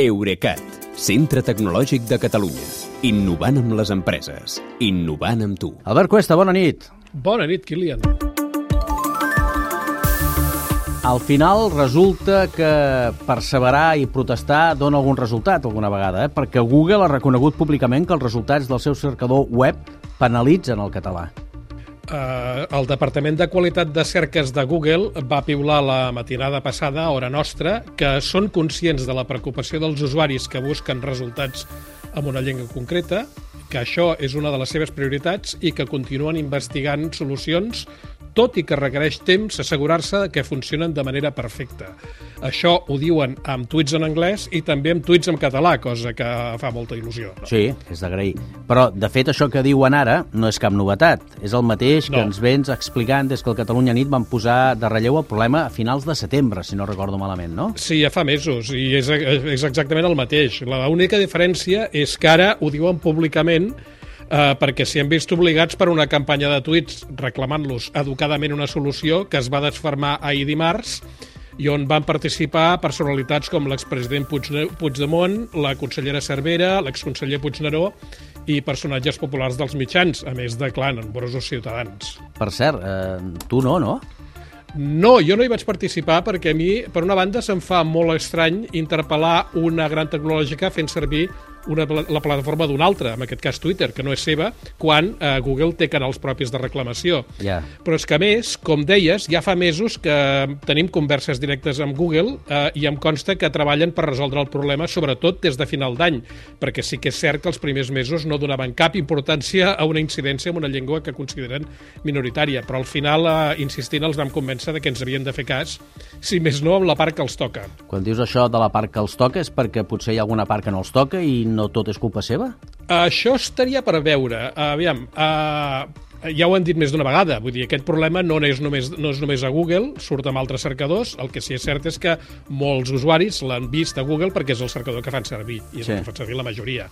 Eurecat, centre tecnològic de Catalunya. Innovant amb les empreses. Innovant amb tu. Albert Cuesta, bona nit. Bona nit, Kilian. Al final resulta que perseverar i protestar dona algun resultat alguna vegada, eh? perquè Google ha reconegut públicament que els resultats del seu cercador web penalitzen el català. Uh, el Departament de Qualitat de Cerques de Google va piular la matinada passada, hora nostra, que són conscients de la preocupació dels usuaris que busquen resultats en una llengua concreta, que això és una de les seves prioritats i que continuen investigant solucions tot i que requereix temps assegurar-se que funcionen de manera perfecta. Això ho diuen amb tuits en anglès i també amb tuits en català, cosa que fa molta il·lusió. No? Sí, és d'agrair. Però, de fet, això que diuen ara no és cap novetat. És el mateix que No. ens vens explicant des que el Catalunya Nit van posar de relleu el problema a finals de setembre, si no recordo malament, no? Sí, ja fa mesos, i és, és exactament el mateix. L'única diferència és que ara ho diuen públicament eh, perquè s'hi han vist obligats per una campanya de tuits reclamant-los educadament una solució que es va desfermar ahir dimarts i on van participar personalitats com l'expresident Puigdemont, la consellera Cervera, l'exconseller Puigneró i personatges populars dels mitjans, a més de, clar, nombrosos ciutadans. Per cert, eh, tu no, no? No, jo no hi vaig participar perquè a mi, per una banda, se'm fa molt estrany interpel·lar una gran tecnològica fent servir una, la plataforma d'una altra, en aquest cas Twitter, que no és seva, quan eh, Google té canals propis de reclamació. Ja. Però és que, a més, com deies, ja fa mesos que tenim converses directes amb Google eh, i em consta que treballen per resoldre el problema, sobretot des de final d'any, perquè sí que és cert que els primers mesos no donaven cap importància a una incidència en una llengua que consideren minoritària, però al final, eh, insistint, els vam convèncer de que ens havien de fer cas, si més no, amb la part que els toca. Quan dius això de la part que els toca és perquè potser hi ha alguna part que no els toca i no tot és culpa seva? Això estaria per veure. Aviam, uh, ja ho han dit més d'una vegada, vull dir, aquest problema no és, només, no és només a Google, surt amb altres cercadors, el que sí és cert és que molts usuaris l'han vist a Google perquè és el cercador que fan servir, i és Sí. el que fan servir la majoria.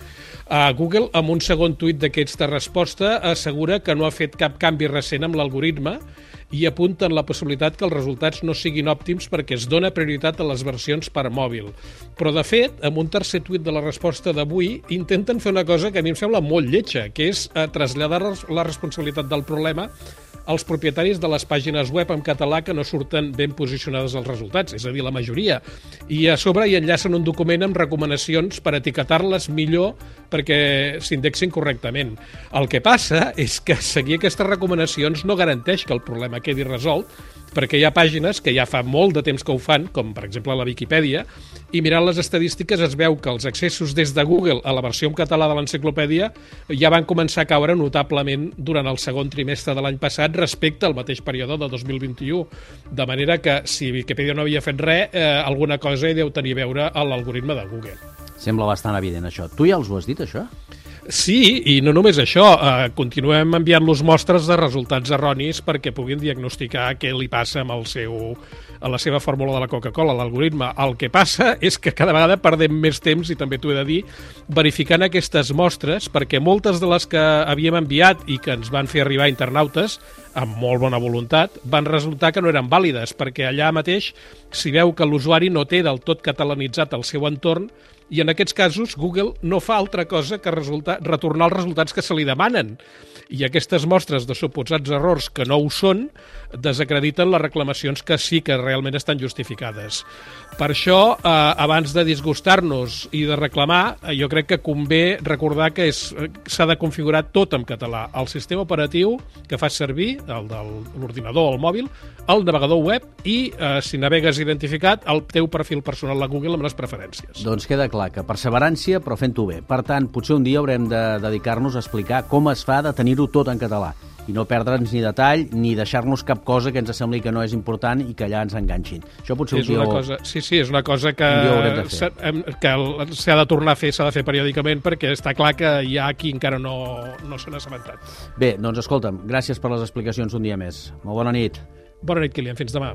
Uh, Google, amb un segon tuit d'aquests de resposta, assegura que no ha fet cap canvi recent amb l'algoritme i apunten la possibilitat que els resultats no siguin òptims perquè es dona prioritat a les versions per mòbil. Però, de fet, amb un tercer tuit de la resposta d'avui, intenten fer una cosa que a mi em sembla molt lletja, que és eh, traslladar la responsabilitat del problema als propietaris de les pàgines web en català que no surten ben posicionades als resultats, és a dir, la majoria. I a sobre hi enllacen un document amb recomanacions per etiquetar-les millor perquè s'indexin correctament. El que passa és que seguir aquestes recomanacions no garanteix que el problema quedi resolt, perquè hi ha pàgines que ja fa molt de temps que ho fan, com per exemple la Viquipèdia, i mirant les estadístiques es veu que els accessos des de Google a la versió en català de l'enciclopèdia ja van començar a caure notablement durant el segon trimestre de l'any passat respecte al mateix període de 2021. De manera que si Viquipèdia no havia fet res, eh, alguna cosa hi deu tenir a veure a l'algoritme de Google. Sembla bastant evident, això. Tu ja els ho has dit, això? Sí, i no només això, eh, continuem enviant-los mostres de resultats erronis perquè puguin diagnosticar què li passa amb el seu, a la seva fórmula de la Coca-Cola, l'algoritme. El que passa és que cada vegada perdem més temps, i també t'ho he de dir, verificant aquestes mostres, perquè moltes de les que havíem enviat i que ens van fer arribar internautes, amb molt bona voluntat, van resultar que no eren vàlides, perquè allà mateix s'hi veu que l'usuari no té del tot catalanitzat el seu entorn i en aquests casos Google no fa altra cosa que resulta, retornar els resultats que se li demanen. I aquestes mostres de suposats errors que no ho són desacrediten les reclamacions que sí que realment estan justificades. Per això, eh, abans de disgustar-nos i de reclamar, eh, jo crec que convé recordar que eh, s'ha de configurar tot en català. El sistema operatiu que fas servir, el de l'ordinador o el mòbil, el navegador web i, eh, si navegues identificat, el teu perfil personal a Google amb les preferències. Doncs queda clar que perseverància, però fent-ho bé. Per tant, potser un dia haurem de dedicar-nos a explicar com es fa de tenir-ho tot en català i no perdre'ns ni detall ni deixar-nos cap cosa que ens sembli que no és important i que allà ens enganxin. Això potser és un dia una cosa, sí, sí, és una cosa que s'ha de tornar a fer, s'ha de fer periòdicament perquè està clar que hi ha qui encara no, no se n'ha assabentat. Bé, doncs escolta'm, gràcies per les explicacions un dia més. Molt bona nit. Bona nit, Kilian, fins demà.